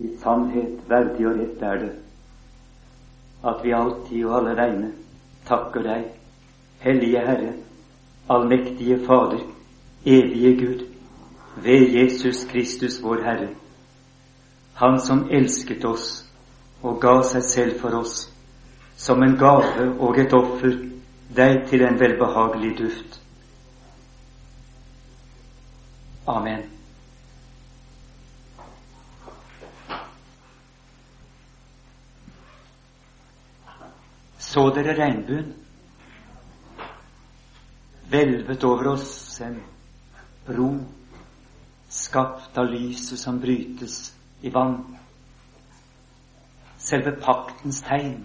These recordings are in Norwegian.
I sannhet verdig og rett er det at vi alltid og alle vegne takker deg, Hellige Herre, allmektige Fader, evige Gud, ved Jesus Kristus vår Herre, Han som elsket oss og ga seg selv for oss, som en gave og et offer, deg til en velbehagelig duft. Amen. Så dere regnbuen? Hvelvet over oss en bro skapt av lyset som brytes i vann. Selve paktens tegn,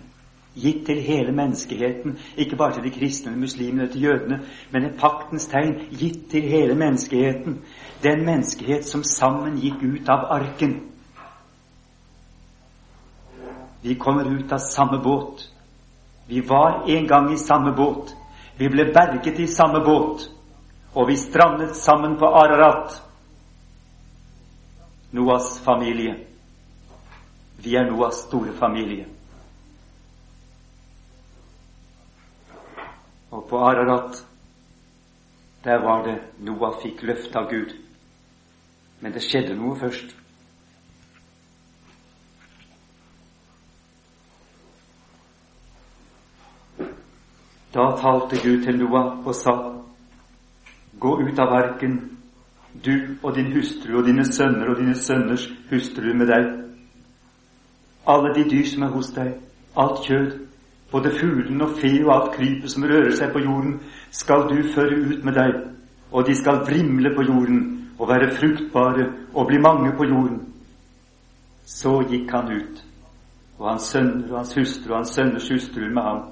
gitt til hele menneskeheten, ikke bare til de kristne, muslimene og til jødene, men en paktens tegn gitt til hele menneskeheten. Den menneskehet som sammen gikk ut av arken. Vi kommer ut av samme båt. Vi var en gang i samme båt. Vi ble berget i samme båt. Og vi strandet sammen på Ararat. Noas familie. Vi er Noas store familie. Og på Ararat, der var det Noah fikk løfte av Gud. Men det skjedde noe først. Da talte Gud til Noah og sa, Gå ut av arken, du og din hustru og dine sønner og dine sønners hustru med deg. Alle de dyr som er hos deg, alt kjød, både fuglen og fe og alt krypet som rører seg på jorden, skal du føre ut med deg, og de skal vrimle på jorden og være fruktbare og bli mange på jorden. Så gikk han ut, og hans sønner og hans hustru og hans sønners hustruer med ham,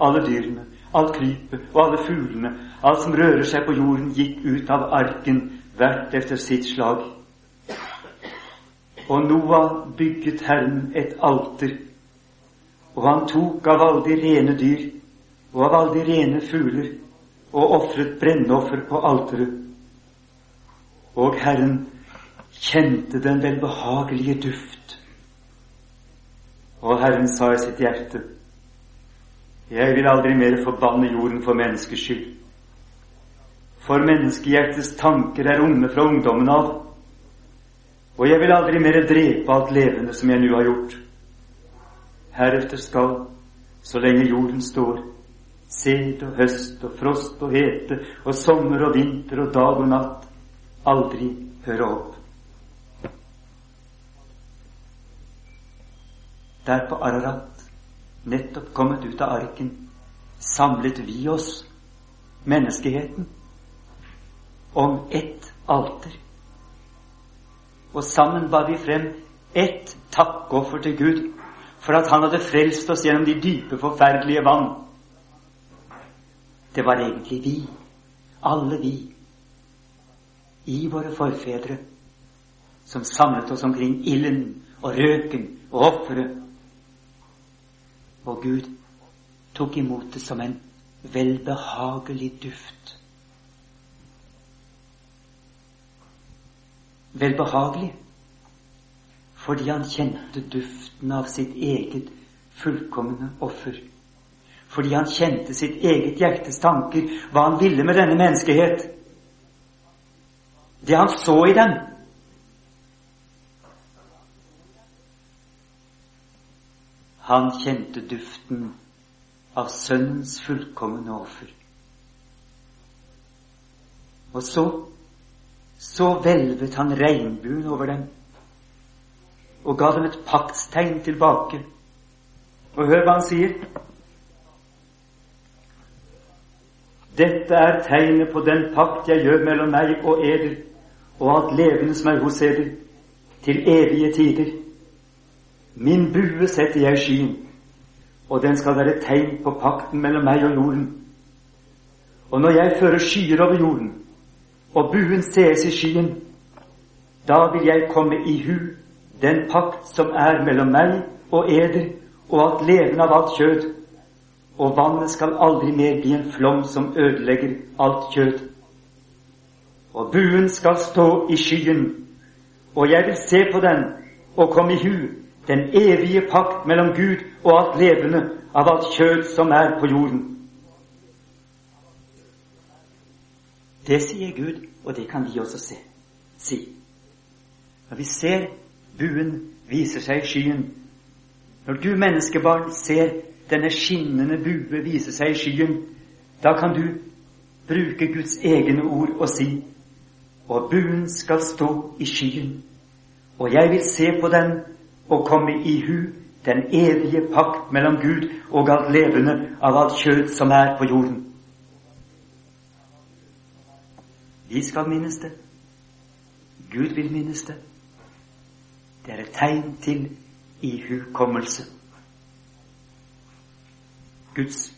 alle dyrene, alt krypet og alle fuglene, alt som rører seg på jorden, gikk ut av arken, hvert efter sitt slag. Og Noah bygget Herren et alter, og han tok av alle de rene dyr og av alle de rene fugler og ofret brennoffer på alteret. Og Herren kjente den velbehagelige duft. Og Herren sa i sitt hjerte:" Jeg vil aldri mer forbanne jorden for menneskers skyld. For menneskehjertets tanker er onde fra ungdommen av. Og jeg vil aldri mer drepe alt levende som jeg nå har gjort. Heretter skal, så lenge jorden står, sæd og høst og frost og hete og sommer og vinter og dag og natt aldri høre opp. Der på Ararat nettopp kommet ut av arken, samlet vi oss, menneskeheten, om ett alter. Og sammen ba vi frem ett takkoffer til Gud for at Han hadde frelst oss gjennom de dype, forferdelige vann. Det var egentlig vi, alle vi, i våre forfedre, som samlet oss omkring ilden og røken og offeret og Gud tok imot det som en velbehagelig duft. Velbehagelig fordi han kjente duften av sitt eget fullkomne offer. Fordi han kjente sitt eget hjertes tanker, hva han ville med denne menneskehet. Det han så i dem. Han kjente duften av Sønnens fullkomne offer. Og så, så hvelvet han regnbuen over dem og ga dem et paktstegn tilbake. Og hør hva han sier. Dette er tegnet på den pakt jeg gjør mellom meg og eder og alt levende som er hos eder, til evige tider. Min bue setter jeg i skyen, og den skal være tegn på pakten mellom meg og jorden. Og når jeg fører skyer over jorden, og buen sees i skyen, da vil jeg komme i hu den pakt som er mellom meg og eder og alt levende av alt kjød, og vannet skal aldri mer bli en flom som ødelegger alt kjød. Og buen skal stå i skyen, og jeg vil se på den og komme i hu den evige pakt mellom Gud og alt levende av alt kjød som er på jorden. Det sier Gud, og det kan vi også se, si. Når vi ser buen viser seg i skyen, når du menneskebarn ser denne skinnende bue vise seg i skyen, da kan du bruke Guds egne ord og si og buen skal stå i skyen, og jeg vil se på den og komme i hu den evige pakt mellom Gud og alt levende av alt kjød som er på jorden. Vi skal minnes det. Gud vil minnes det. Det er et tegn til ihukommelse. Guds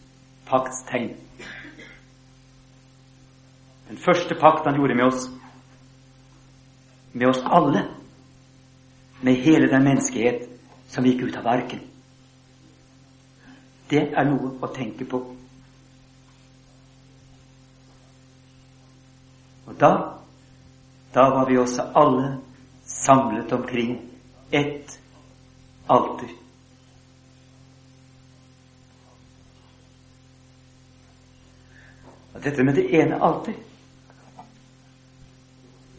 paktstegn. Den første pakt han gjorde med oss, med oss alle, med hele den menneskehet som gikk ut av arken. Det er noe å tenke på. Og da, da var vi også alle samlet omkring ett alter. Og dette med det ene alter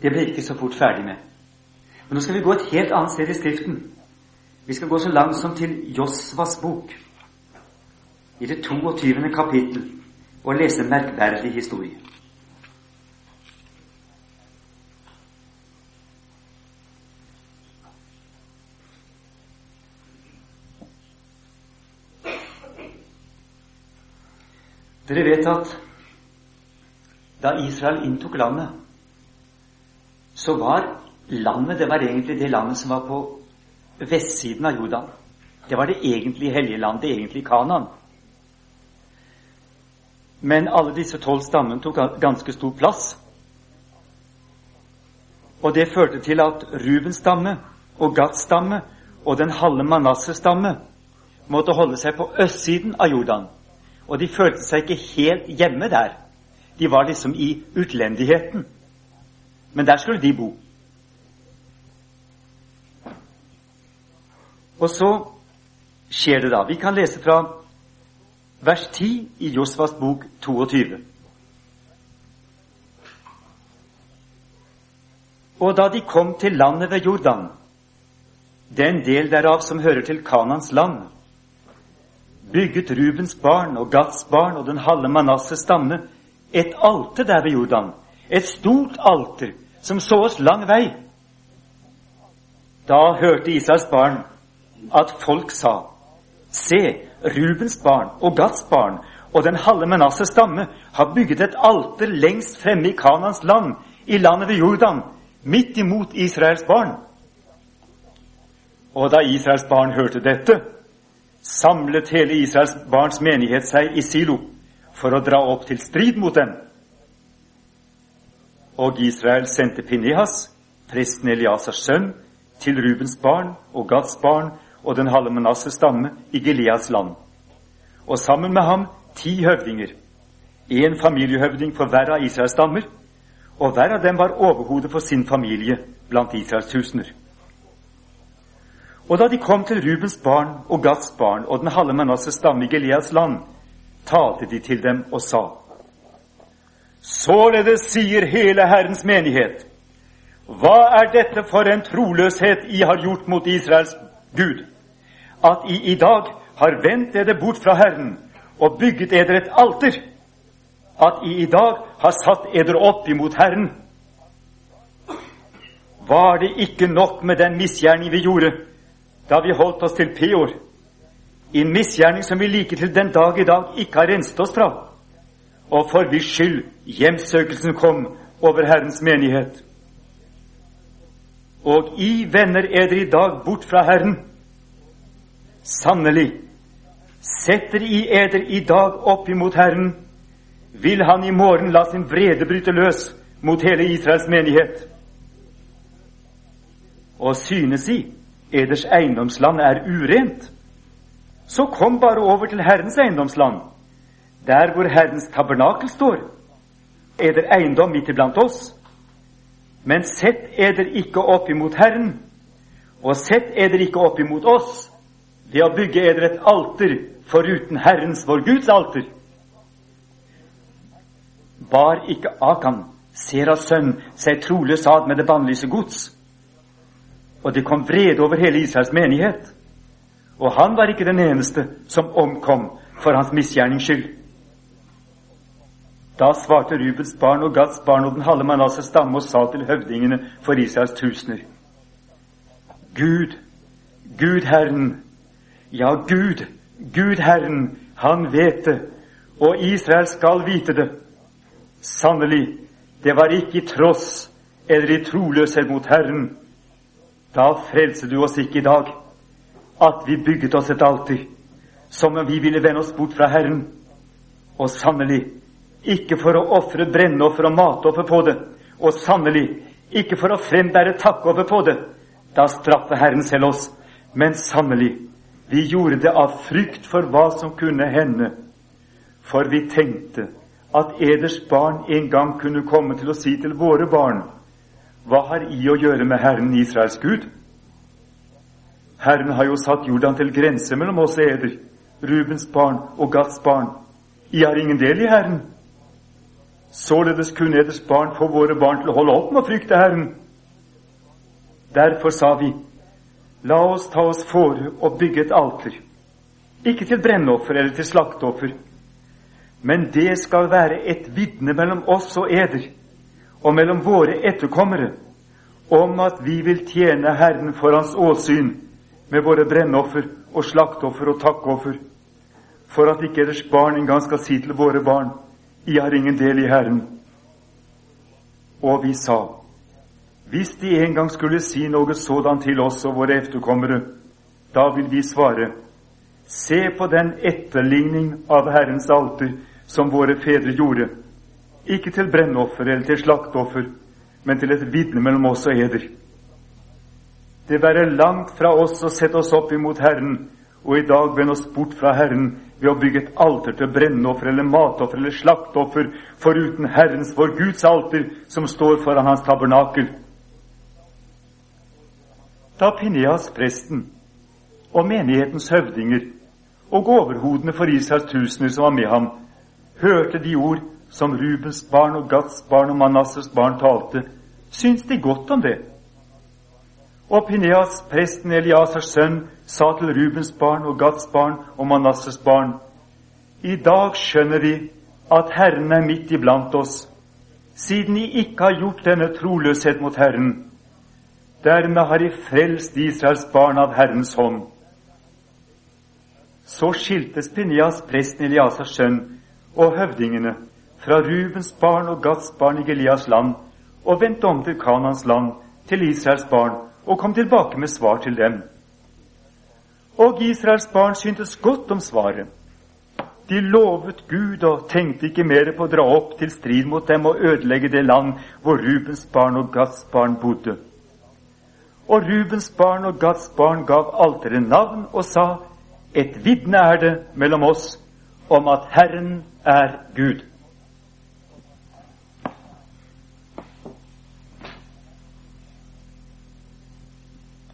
det ble ikke så fort ferdig med. Men nå skal vi gå et helt annet sted i Skriften. Vi skal gå så langt som til Josvas bok, i det 22. kapittel, og lese en merkverdig historie. Dere vet at da Israel inntok landet, så var landet det var egentlig det landet som var på vestsiden av Jordan. Det var det egentlige hellige land, det egentlige Kanan. Men alle disse tolv stammene tok ganske stor plass. Og det førte til at Rubens stamme og Gats stamme og den halve Manasses stamme måtte holde seg på østsiden av Jordan. Og de følte seg ikke helt hjemme der. De var liksom i utlendigheten. Men der skulle de bo. Og så skjer det da. Vi kan lese fra vers 10 i Josvas bok 22. Og da de kom til landet ved Jordan, den del derav som hører til Kanans land, bygget Rubens barn og Gats barn og den halve Manasses stamme et alter der ved Jordan, et stort alter som så oss lang vei. Da hørte Israels barn at folk sa:" Se, Rubens barn og Gats barn og den halve Menasses stamme har bygget et alter lengst fremme i Kanans land, i landet ved Jordan, midt imot Israels barn. Og da Israels barn hørte dette, samlet hele Israels barns menighet seg i Silo for å dra opp til strid mot dem. Og Israel sendte Pinehas, presten Eliasas sønn, til Rubens barn og Gads barn og den halve Manasses stamme i Gileas land. Og sammen med ham ti høvdinger, én familiehøvding for hver av Israels stammer, og hver av dem var overhode for sin familie blant Israels tusener. Og da de kom til Rubens barn og Gads barn og den halve Manasses stamme i Gileas land, talte de til dem og sa:" Således sier hele Herrens menighet, hva er dette for en troløshet I har gjort mot Israels Gud, at I i dag har vendt dere bort fra Herren og bygget eder et alter, at I i dag har satt eder opp imot Herren? Var det ikke nok med den misgjerning vi gjorde da vi holdt oss til Peor, en misgjerning som vi like til den dag i dag ikke har renset oss fra, og for hvis skyld hjemsøkelsen kom over Herrens menighet? Og I vender eder i dag bort fra Herren. Sannelig, setter I eder i dag opp imot Herren, vil Han i morgen la sin vrede bryte løs mot hele Israels menighet. Og synes I eders eiendomsland er urent, så kom bare over til Herrens eiendomsland, der hvor Herrens tabernakel står. Eder eiendom midt iblant oss. Men sett eder ikke opp imot Herren, Og sett eder ikke opp imot oss ved å bygge eder et alter foruten Herrens, vår Guds alter. Bar ikke Akan, Seras sønn, seg troløs ad med det bannlyse gods? Og det kom vrede over hele Israels menighet. Og han var ikke den eneste som omkom for hans misgjernings skyld. Da svarte Rubens barn og Gads barn og den halve Manasses stamme og sa til høvdingene for Israels tusener Gud, Gud Herren, ja, Gud, Gud Herren, han vet det, og Israel skal vite det. Sannelig, det var ikke i tross eller i troløshet mot Herren. Da frelser du oss ikke i dag, at vi bygget oss et alter, som om vi ville vende oss bort fra Herren. Og sannelig, ikke for å ofre brennoffer og matoffer på det, og sannelig ikke for å frembære takkoffer på det. Da straffer Herren selv oss. Men sannelig, vi gjorde det av frykt for hva som kunne hende, for vi tenkte at eders barn en gang kunne komme til å si til våre barn, hva har I å gjøre med Herren Israels Gud? Herren har jo satt Jordan til grense mellom oss eder, Rubens barn og Gats barn. I har ingen del i Herren. Således kunne eders barn få våre barn til å holde opp med å frykte Herren. Derfor sa vi, La oss ta oss fore og bygge et alter, ikke til brennoffer eller til slakteoffer, men det skal være et vitne mellom oss og eder, og mellom våre etterkommere, om at vi vil tjene Herren for Hans åsyn med våre brennoffer og slakteoffer og takkoffer, for at ikke eders barn engang skal si til våre barn, I har ingen del i Herren. Og vi sa, hvis de en gang skulle si noe sådan til oss og våre efterkommere, da vil vi svare, se på den etterligning av Herrens alter som våre fedre gjorde, ikke til brennoffer eller til slakteoffer, men til et vitne mellom oss og eder. Det være langt fra oss å sette oss opp imot Herren og i dag vende oss bort fra Herren ved å bygge et alter til brennoffer eller matoffer eller slaktoffer foruten Herrens, vår Guds alter, som står foran Hans tabernakel. Da Pineas, presten, og menighetens høvdinger og overhodene for Israels tusener som var med ham, hørte de ord som Rubens barn og Gats barn og Manasses barn talte, syntes de godt om det. Og Pineas, presten Eliasers sønn, sa til Rubens barn og Gats barn og Manasses barn, i dag skjønner vi at Herren er midt iblant oss, siden de ikke har gjort denne troløshet mot Herren Dermed har de frelst Israels barn av Herrens hånd. Så skiltes Pinias, presten Eliasas sønn, og høvdingene fra Rubens barn og Gats barn i Gelias land og vendte om til Kanans land, til Israels barn, og kom tilbake med svar til dem. Og Israels barn syntes godt om svaret. De lovet Gud og tenkte ikke mer på å dra opp til strid mot dem og ødelegge det land hvor Rubens barn og Gats barn bodde. Og Rubens barn og Gads barn gav alteret navn og sa, et vitne er det mellom oss om at Herren er Gud.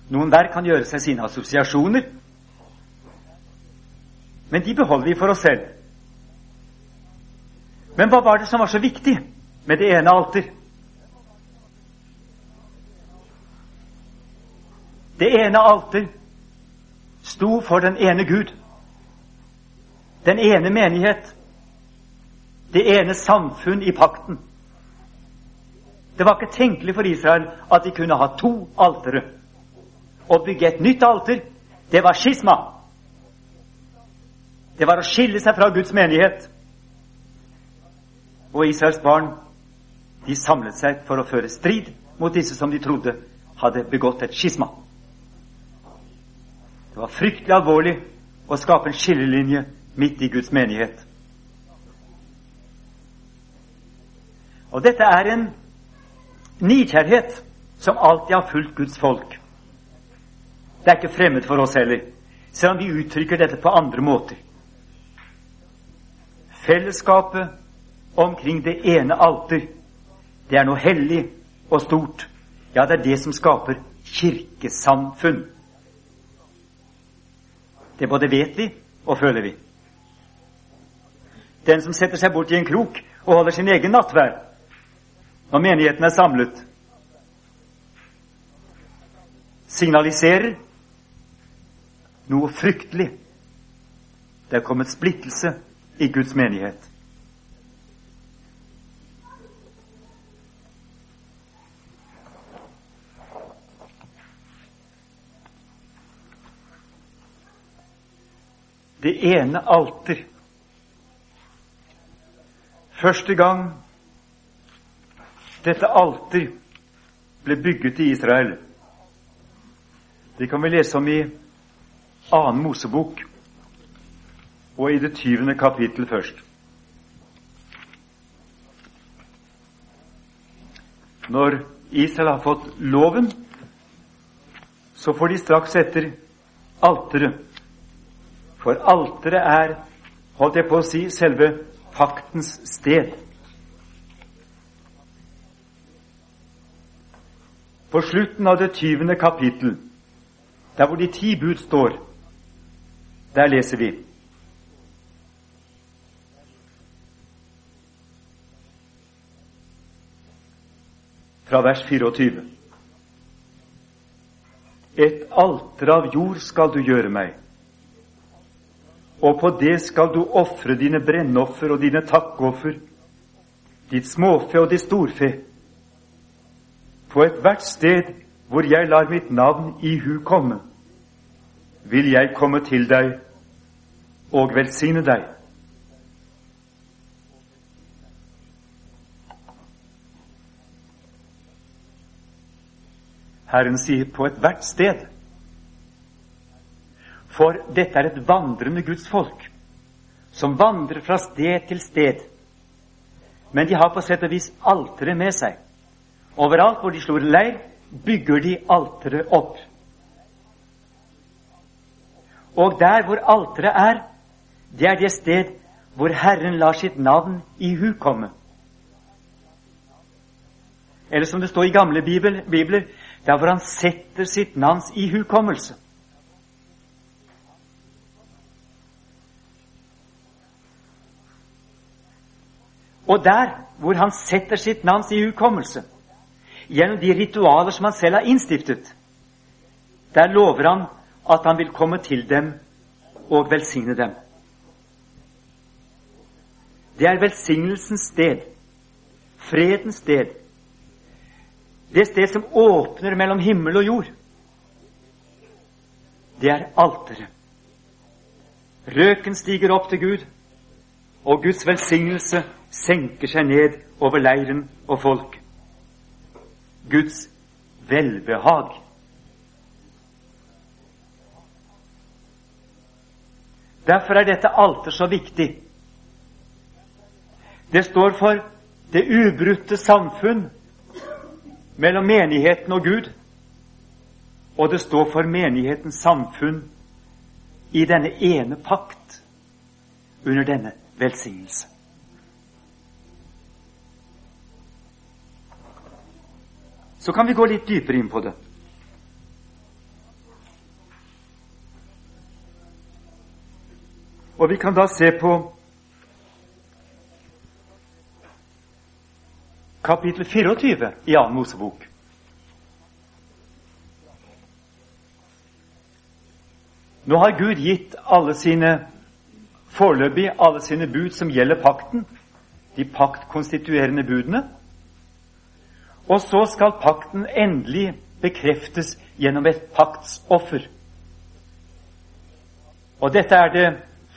Noen der kan gjøre seg sine assosiasjoner, men de beholder vi for oss selv. Men hva var det som var så viktig med det ene alter? Det ene alter sto for den ene Gud, den ene menighet, det ene samfunn i pakten. Det var ikke tenkelig for Israel at de kunne ha to altere. Å bygge et nytt alter, det var skisma. Det var å skille seg fra Guds menighet. Og Israels barn de samlet seg for å føre strid mot disse som de trodde hadde begått et skisma. Det var fryktelig alvorlig å skape en skillelinje midt i Guds menighet. Og dette er en nidkjærhet som alltid har fulgt Guds folk. Det er ikke fremmed for oss heller, selv om vi uttrykker dette på andre måter. Fellesskapet omkring det ene alter, det er noe hellig og stort. Ja, det er det som skaper kirkesamfunn. Det både vet vi og føler vi. Den som setter seg bort i en krok og holder sin egen nattverd når menigheten er samlet, signaliserer noe fryktelig. Det er kommet splittelse i Guds menighet. Det ene alter. Første gang dette alter ble bygget i Israel, det kan vi lese om i annen Mosebok og i det tyvende kapittel først. Når Israel har fått loven, så får de straks etter alteret. For alteret er, holdt jeg på å si, selve paktens sted. På slutten av det tyvende kapittel der hvor de ti bud står, der leser vi fra vers 24. Et alter av jord skal du gjøre meg, og på det skal du ofre dine brennoffer og dine takkoffer, ditt småfe og ditt storfe. På ethvert sted hvor jeg lar mitt navn i hu komme, vil jeg komme til deg og velsigne deg. Herren sier på ethvert sted. For dette er et vandrende Guds folk, som vandrer fra sted til sted. Men de har på sett og vis alteret med seg. Overalt hvor de slår leir, bygger de alteret opp. Og der hvor alteret er, det er det sted hvor Herren lar sitt navn i hu komme. Eller som det står i gamle bibler, bibler, der hvor han setter sitt navns ihukommelse. Og der hvor han setter sitt navns i hukommelse, gjennom de ritualer som han selv har innstiftet. Der lover han at han vil komme til dem og velsigne dem. Det er velsignelsens sted, fredens sted, det sted som åpner mellom himmel og jord. Det er alteret. Røken stiger opp til Gud, og Guds velsignelse senker seg ned over leiren og folk. Guds velbehag. Derfor er dette alter så viktig. Det står for det ubrutte samfunn mellom menigheten og Gud, og det står for menighetens samfunn i denne ene pakt under denne velsignelse. Så kan vi gå litt dypere inn på det. Og vi kan da se på kapittel 24 i annen Mosebok. Nå har Gud gitt alle sine foreløpig alle sine bud som gjelder pakten, de paktkonstituerende budene. Og så skal pakten endelig bekreftes gjennom et paktsoffer. Og dette er det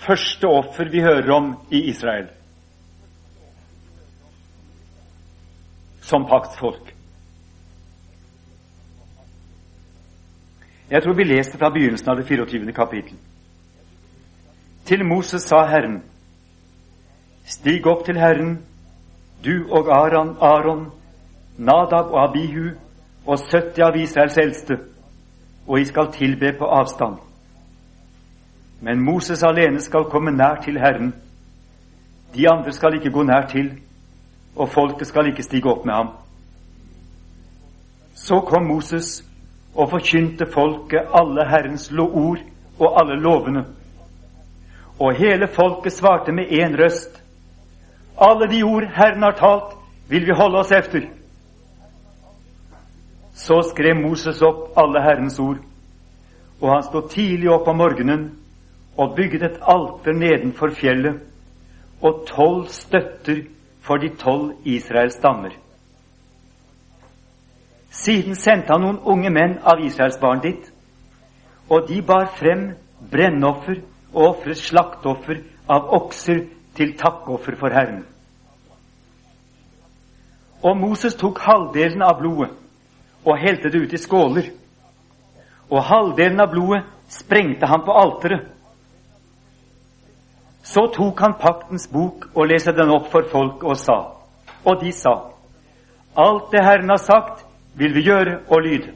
første offer vi hører om i Israel. Som paktsfolk. Jeg tror vi leste fra begynnelsen av det 24. kapittel. Til Moses sa Herren, stig opp til Herren, du og Aron, Aron Nadab og Abihu og 70 av Israels eldste, og I skal tilbe på avstand. Men Moses alene skal komme nær til Herren. De andre skal ikke gå nær til, og folket skal ikke stige opp med ham. Så kom Moses og forkynte folket alle Herrens ord og alle lovene. Og hele folket svarte med én røst. Alle de ord Herren har talt, vil vi holde oss efter. Så skrev Moses opp alle Herrens ord, og han stod tidlig opp om morgenen og bygget et alter nedenfor fjellet og tolv støtter for de tolv Israels stammer. Siden sendte han noen unge menn av Israels barn dit, og de bar frem brennoffer og ofret slaktoffer av okser til takkoffer for Herren. Og Moses tok halvdelen av blodet og helte det ut i skåler, og halvdelen av blodet sprengte han på alteret. Så tok han paktens bok og leste den opp for folk og sa, og de sa, alt det Herren har sagt, vil vi gjøre og lyde.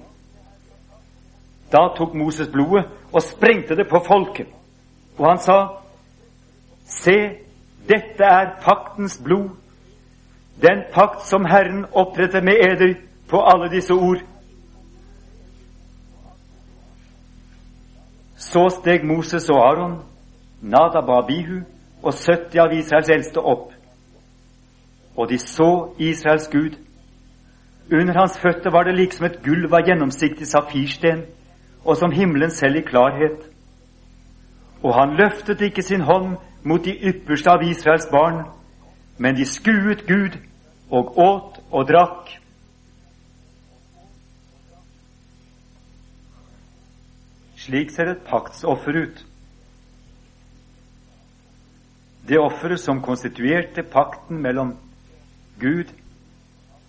Da tok Moses blodet og sprengte det på folket, og han sa, se, dette er paktens blod, den pakt som Herren oppretter med eder på alle disse ord. Så steg Moses og Aron Nadab og Abihu og 70 av Israels eldste opp. Og de så Israels Gud. Under hans føtter var det liksom et gulv av gjennomsiktig safirsten, og som himmelen selv i klarhet. Og han løftet ikke sin hånd mot de ypperste av Israels barn, men de skuet Gud og åt og drakk. Slik ser et paktsoffer ut det offeret som konstituerte pakten mellom Gud,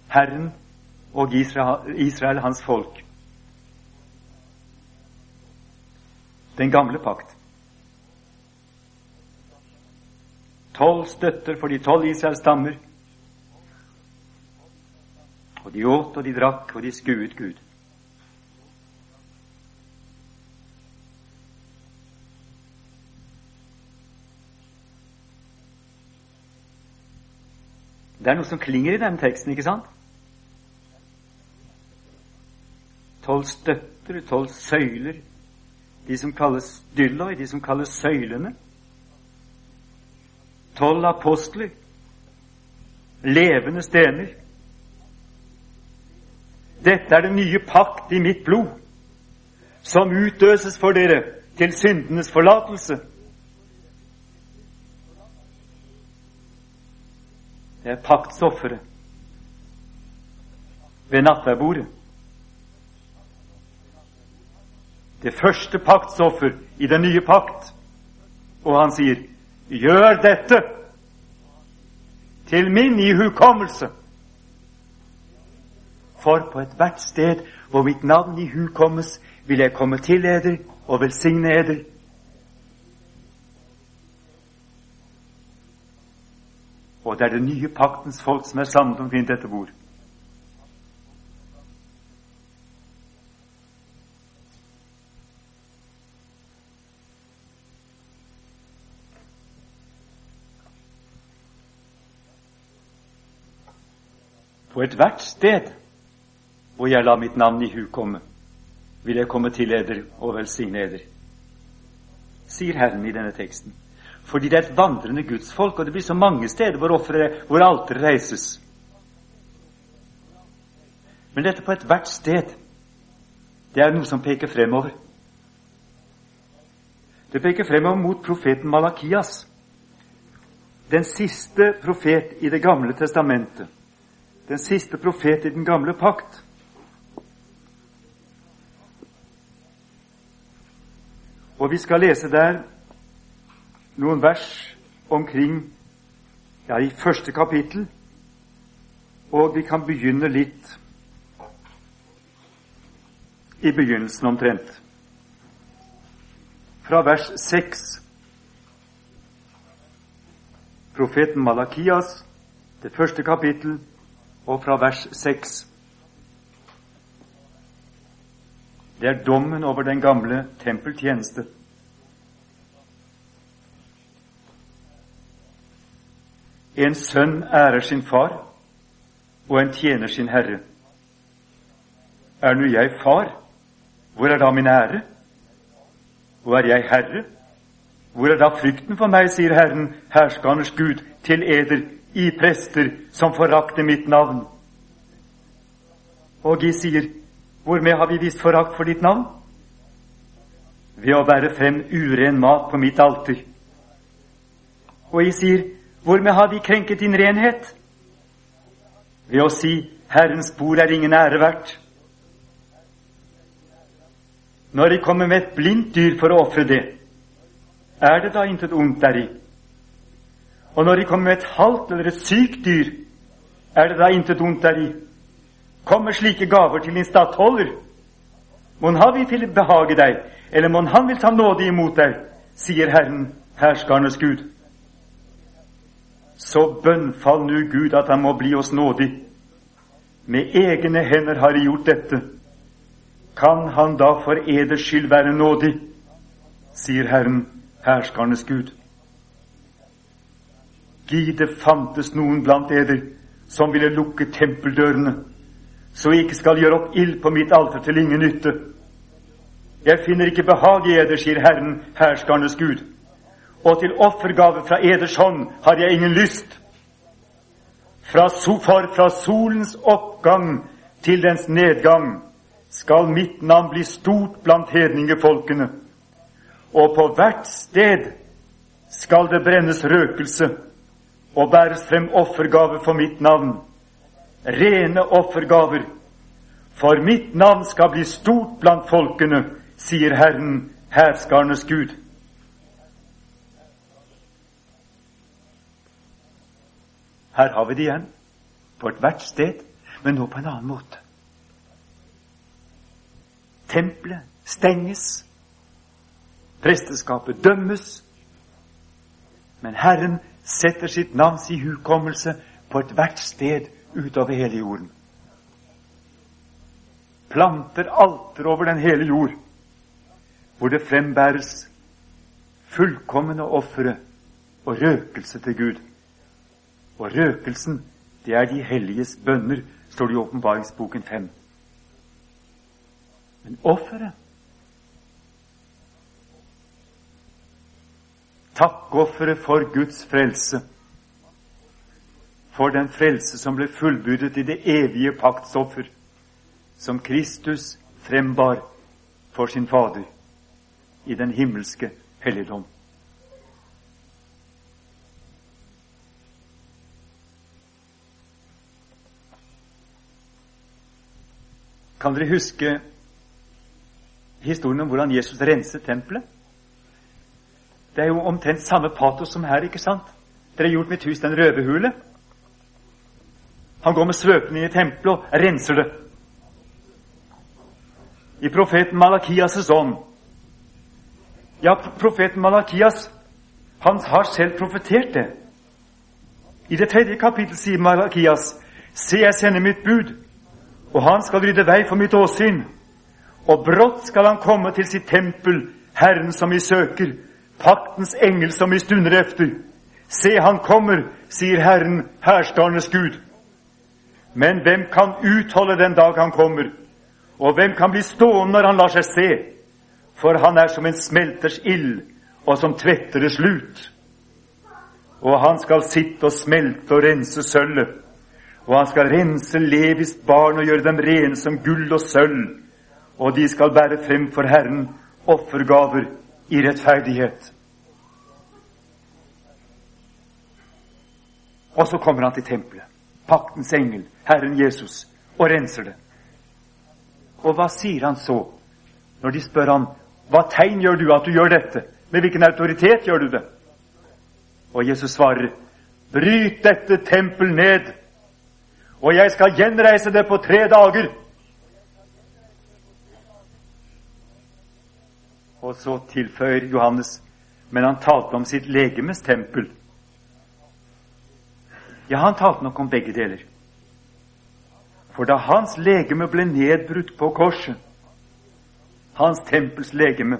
Herren og Israel, Israel, hans folk. Den gamle pakt. Tolv støtter for de tolv Israels stammer. Og de åt og de drakk, og de skuet Gud. Det er noe som klinger i den teksten, ikke sant? Tolv støtter, tolv søyler. De som kalles dyloi, de som kalles søylene. Tolv apostler. Levende stener. Dette er den nye pakt i mitt blod, som utøses for dere til syndenes forlatelse. Det er paktsofferet ved nattverdbordet. Det første paktsoffer i den nye pakt. Og han sier, 'Gjør dette til min ihukommelse.' For på ethvert sted hvor mitt navn ihukommes, vil jeg komme til eder og velsigne eder Og det er det nye paktens folk som er samlet omkring dette bord. På ethvert sted hvor jeg la mitt navn i hu komme, vil jeg komme til eder og velsigne eder, sier Herren i denne teksten. Fordi det er et vandrende gudsfolk, og det blir så mange steder hvor, offre, hvor alteret reises. Men dette på ethvert sted, det er noe som peker fremover. Det peker fremover mot profeten Malakias, den siste profet i Det gamle testamentet. Den siste profet i den gamle pakt. Og vi skal lese der noen vers omkring ja, i første kapittel, og vi kan begynne litt i begynnelsen omtrent. Fra vers 6. Profeten Malakias, det første kapittel, og fra vers 6. Det er dommen over den gamle tempeltjeneste. En sønn ærer sin far, og en tjener sin herre. Er nu jeg far, Hvor er da min ære? Og er jeg herre? Hvor er da frykten for meg, sier Herren, herskernes Gud, til eder, i prester som forakter mitt navn? Og de sier, hvormed har vi vist forakt for ditt navn? Ved å bære frem uren mat på mitt alter. Og jeg sier, hvormed har vi krenket din renhet? Ved å si, Herrens bord er ingen ære verdt. Når de kommer med et blindt dyr for å ofre det, er det da intet ondt deri? Og når de kommer med et halvt eller et sykt dyr, er det da intet ondt deri? Kommer slike gaver til din stattholder? Mon han vil behage deg, eller mon han vil ta nåde imot deg, sier Herren, herskarnes Gud. Så bønnfall nu Gud at han må bli oss nådig. Med egne hender har de gjort dette. Kan han da for eders skyld være nådig? sier Herren, herskernes Gud. Gi det fantes noen blant eder som ville lukke tempeldørene, så jeg ikke skal gjøre opp ild på mitt alter til ingen nytte. Jeg finner ikke behag i eder, sier Herren, herskernes Gud, og til offergave fra eders hånd har jeg ingen lyst. Fra, for fra solens oppgang til dens nedgang skal mitt navn bli stort blant hedningefolkene og på hvert sted skal det brennes røkelse og bæres frem offergave for mitt navn, rene offergaver. For mitt navn skal bli stort blant folkene, sier Herren, hærskarenes Gud. Her har vi det igjen, på ethvert sted, men nå på en annen måte. Tempelet stenges Presteskapet dømmes, men Herren setter sitt navns ihukommelse på ethvert sted utover hele jorden. Planter alter over den hele jord, hvor det frembæres fullkomne ofre og røkelse til Gud. Og røkelsen, det er de helliges bønner, står det i Åpenbaringsboken 5. Men offeret Takkofferet for Guds frelse, for den frelse som ble fullbyrdet i det evige paktsoffer, som Kristus frembar for sin Fader i den himmelske helligdom. Kan dere huske historien om hvordan Jesus renset tempelet? Det er jo omtrent samme patos som her, ikke sant? Dere har gjort mitt hus til en røverhule. Han går med svøpene inn i tempelet og renser det. I profeten Malakias' ånd Ja, profeten Malakias han har selv profetert det. I det tredje kapittel sier Malakias Se, jeg sender mitt bud, og han skal rydde vei for mitt åsyn. Og brått skal han komme til sitt tempel, Herren som vi søker, paktens engel som vi stunder efter. Se, han kommer, sier Herren, hærskarnes Gud. Men hvem kan utholde den dag han kommer? Og hvem kan bli stående når han lar seg se? For han er som en smelters ild, og som tvetteres lut. Og han skal sitte og smelte og rense sølvet. Og han skal rense Levis barn og gjøre dem rene som gull og sølv. Og de skal bære frem for Herren offergaver i rettferdighet. Og så kommer han til tempelet, paktens engel, Herren Jesus, og renser det. Og hva sier han så, når de spør han, hva tegn gjør du at du gjør dette? Med hvilken autoritet gjør du det? Og Jesus svarer, bryt dette tempel ned, og jeg skal gjenreise det på tre dager. Og så tilføyer Johannes, men han talte om sitt legemes tempel. Ja, han talte nok om begge deler. For da hans legeme ble nedbrutt på korset, hans tempels legeme,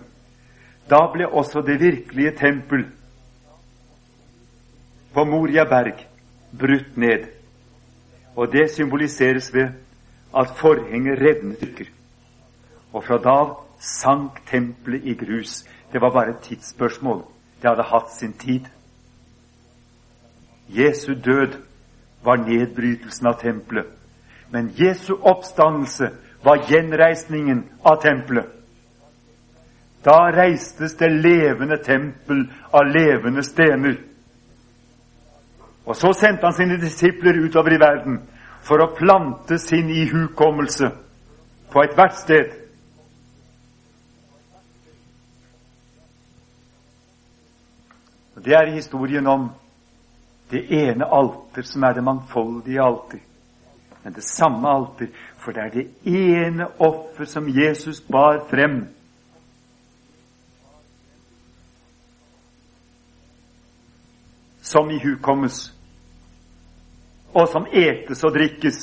da ble også det virkelige tempel på Moria berg brutt ned. Og det symboliseres ved at forhenget revnet stykker. Og fra da av sank tempelet i grus. Det var bare et tidsspørsmål. Det hadde hatt sin tid. Jesu død var nedbrytelsen av tempelet. Men Jesu oppstandelse var gjenreisningen av tempelet. Da reistes det levende tempel av levende stener. Og så sendte han sine disipler utover i verden for å plante sin ihukommelse på ethvert sted. Og Det er historien om det ene alter som er det mangfoldige alter. Men det samme alter, for det er det ene offer som Jesus bar frem. Som ihukommes, og som etes og drikkes.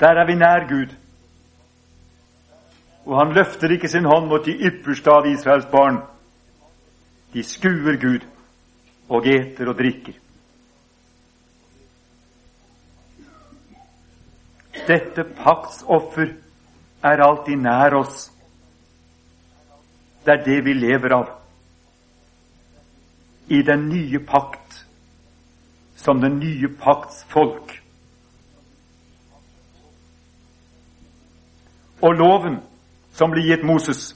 Der er vi nær Gud. Og han løfter ikke sin hånd mot de ypperste av Israels barn. De skuer Gud og eter og drikker. Dette paktsoffer er alltid nær oss. Det er det vi lever av. I den nye pakt, som den nye pakts folk. Og loven som ble gitt Moses,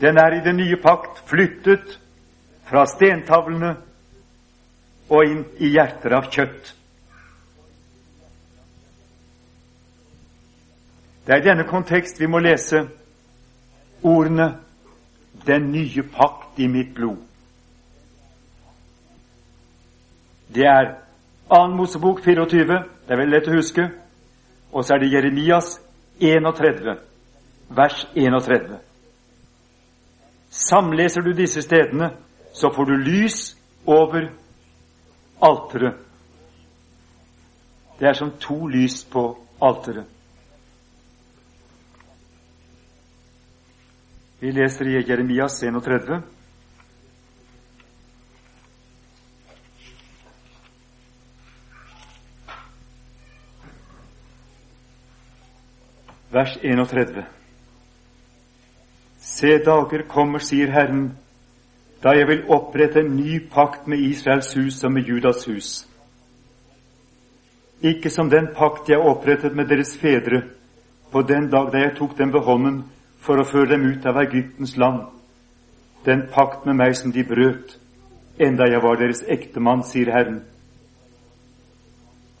den er i den nye pakt flyttet fra stentavlene og inn i hjerter av kjøtt. Det er i denne kontekst vi må lese ordene 'Den nye pakt i mitt blod'. Det er 2. Mosebok 24, det er veldig lett å huske. Og så er det Jeremias 31, vers 31. Samleser du disse stedene, så får du lys over alteret. Det er som to lys på alteret. Vi leser i Jeremias 31. Vers 31. Se, dager kommer, sier Herren, da jeg vil opprette en ny pakt med Israels hus og med Judas hus. Ikke som den pakt jeg opprettet med deres fedre på den dag da jeg tok dem ved hånden for å føre dem ut av Egyptens land, den pakt med meg som de brøt, enda jeg var deres ektemann, sier Herren.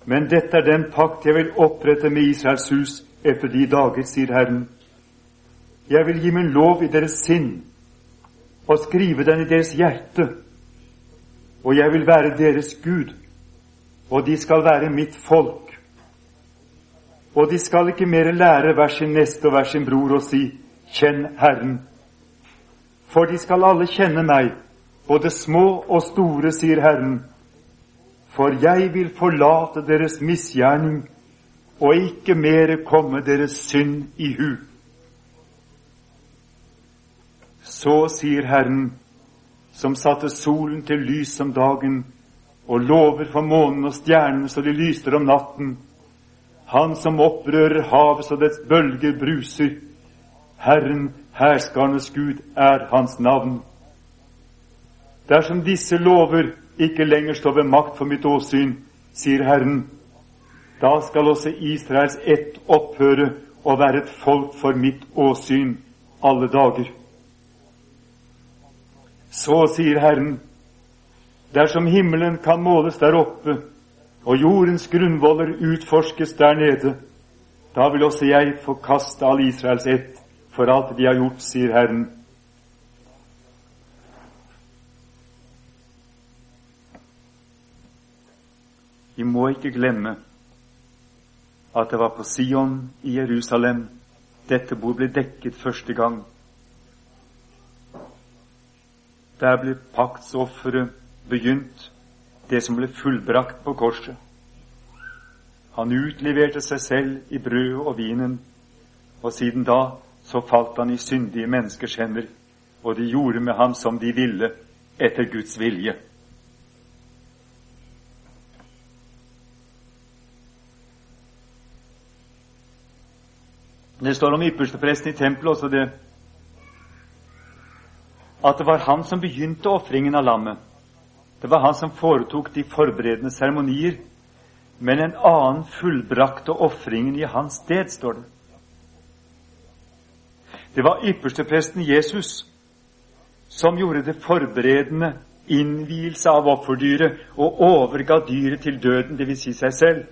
Men dette er den pakt jeg vil opprette med Israels hus etter de dager, sier Herren. Jeg vil gi min lov i deres sinn og skrive den i deres hjerte. Og jeg vil være deres Gud, og de skal være mitt folk. Og de skal ikke mer lære hver sin neste og hver sin bror å si, Kjenn Herren. For de skal alle kjenne meg, både små og store, sier Herren. For jeg vil forlate deres misgjerning og ikke mere komme deres synd i hu. Så sier Herren, som satte solen til lys om dagen og lover for månen og stjernene så de lyser om natten, han som opprører havet så dets bølger bruser, Herren, herskernes Gud, er hans navn. Dersom disse lover ikke lenger står ved makt for mitt åsyn, sier Herren, da skal også Israels ett opphøre og være et folk for mitt åsyn alle dager. Så sier Herren, dersom himmelen kan måles der oppe, og jordens grunnvoller utforskes der nede, da vil også jeg forkaste all Israels ett for alt de har gjort, sier Herren. Vi må ikke glemme at det var på Sion i Jerusalem dette bord ble dekket første gang. Der ble paktsofferet begynt, det som ble fullbrakt på korset. Han utleverte seg selv i brødet og vinen, og siden da så falt han i syndige menneskers hender, og de gjorde med ham som de ville, etter Guds vilje. Det står om ypperstepresten i tempelet også det at det var han som begynte ofringen av lammet. Det var han som foretok de forberedende seremonier. Men en annen fullbrakte ofringen i hans sted, står det. Det var ypperstepresten Jesus som gjorde det forberedende innvielse av offerdyret og overga dyret til døden, dvs. Si seg selv.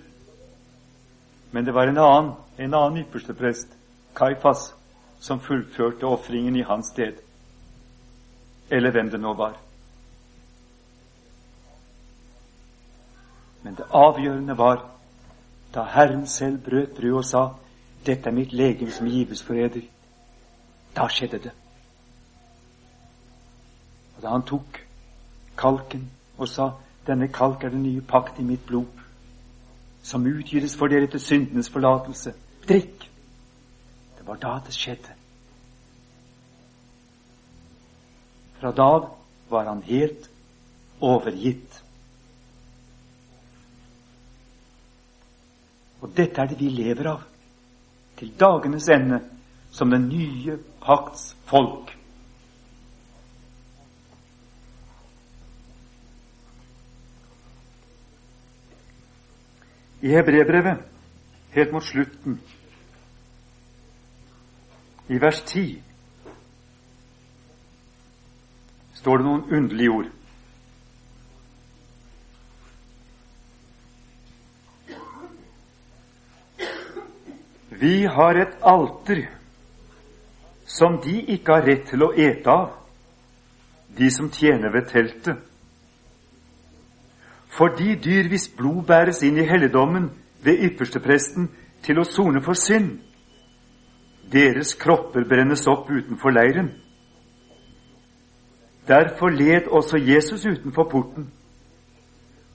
Men det var en annen, en annen yppersteprest, Kaifas, som fullførte ofringen i hans sted. Eller hvem det nå var. Men det avgjørende var da Herren selv brøt brød og sa 'Dette er mitt legem som gives for eder'. Da skjedde det. Og da han tok kalken og sa 'Denne kalk er den nye pakt i mitt blod', som utgytes for dere til syndenes forlatelse. Drikk! Det var da det skjedde. Fra da av var han helt overgitt. Og dette er det vi lever av til dagenes ende som den nye pakts folk. I Hebrebrevet, helt mot slutten, i vers 10, står det noen underlige ord. Vi har et alter som de ikke har rett til å ete av, de som tjener ved teltet. For de dyr hvis blod bæres inn i helligdommen ved ypperstepresten til å sone for synd, deres kropper brennes opp utenfor leiren. Derfor led også Jesus utenfor porten,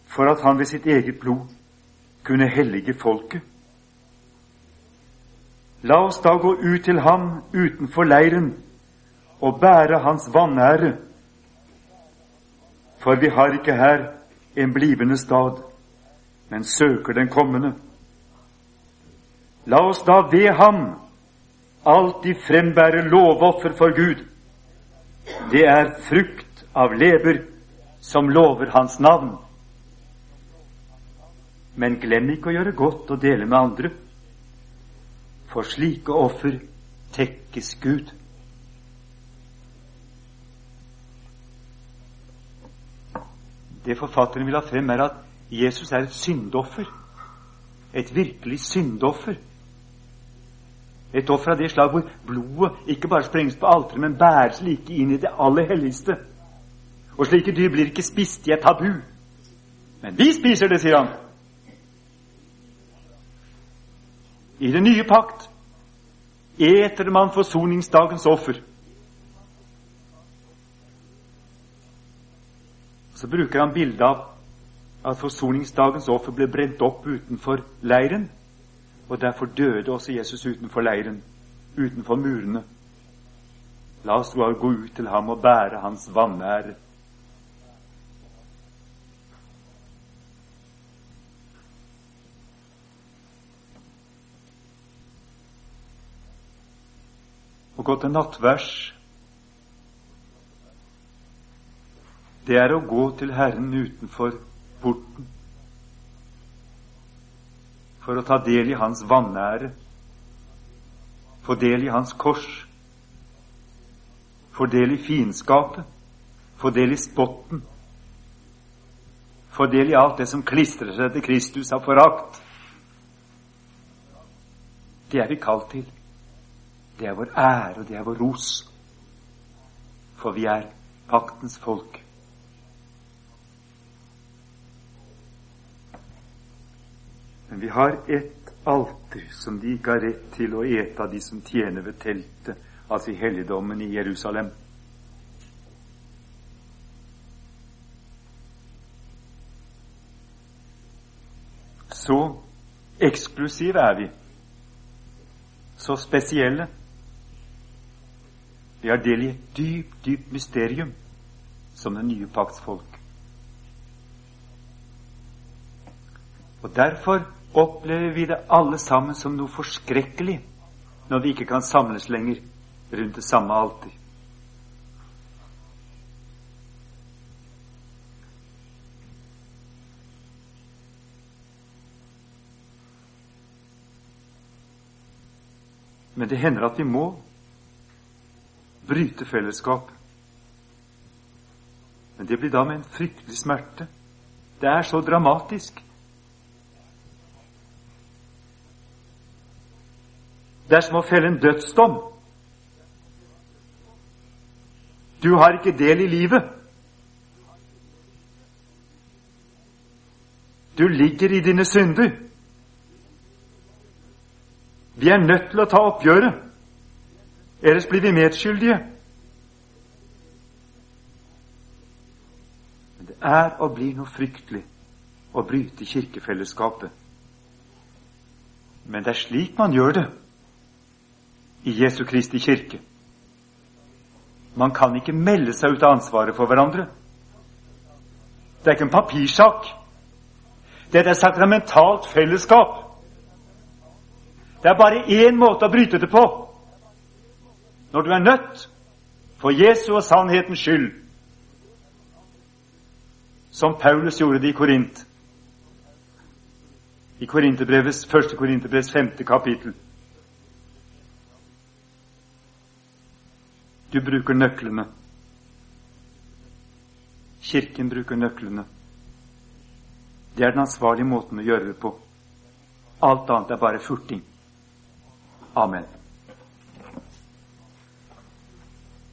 for at han ved sitt eget blod kunne hellige folket. La oss da gå ut til ham utenfor leiren og bære hans vanære, for vi har ikke her en blivende stad, men søker den kommende. La oss da ved ham alltid frembære lovoffer for Gud. Det er frukt av leber som lover Hans navn. Men glem ikke å gjøre godt og dele med andre. For slike offer tekkes Gud. Det forfatteren vil ha frem, er at Jesus er et syndoffer. Et virkelig syndoffer. Et offer av det slag hvor blodet ikke bare sprenges på alteret, men bæres like inn i det aller helligste. Og slike dyr blir ikke spist, de er tabu. Men vi spiser det, sier han. I den nye pakt eter man forsoningsdagens offer. Så bruker han bildet av at forsoningsdagens offer ble brent opp utenfor leiren. Og derfor døde også Jesus utenfor leiren, utenfor murene. La oss gå ut til ham og bære hans vanære. Å gå til nattvers, det er å gå til Herren utenfor porten for å ta del i hans vanære, få del i hans kors, få del i fiendskapet, få del i spotten, få del i alt det som klistrer seg til Kristus av forakt. Det er vi kalt til. Det er vår ære, og det er vår ros. For vi er paktens folk. Men vi har ett alter som de ikke har rett til å ete av de som tjener ved teltet, altså i helligdommen i Jerusalem. Så eksklusive er vi. Så spesielle. Vi har del i et dypt, dypt mysterium som den nye pakts folk. Og derfor opplever vi det alle sammen som noe forskrekkelig når vi ikke kan samles lenger rundt det samme alter. Men det hender at vi må bryte fellesskap. Men det blir da med en fryktelig smerte. Det er så dramatisk. Det er som å felle en dødsdom. Du har ikke del i livet. Du ligger i dine synder. Vi er nødt til å ta oppgjøret, ellers blir vi medskyldige. Men det er og blir noe fryktelig å bryte kirkefellesskapet. Men det er slik man gjør det i Jesu Kristi kirke. Man kan ikke melde seg ut av ansvaret for hverandre. Det er ikke en papirsak. Det er et sakramentalt fellesskap. Det er bare én måte å bryte det på. Når du er nødt, for Jesu og sannhetens skyld, som Paulus gjorde det i Korint. I Korinterbrevets, første Korinterbrevs femte kapittel. Du bruker nøklene. Kirken bruker nøklene. Det er den ansvarlige måten å gjøre det på. Alt annet er bare furting. Amen.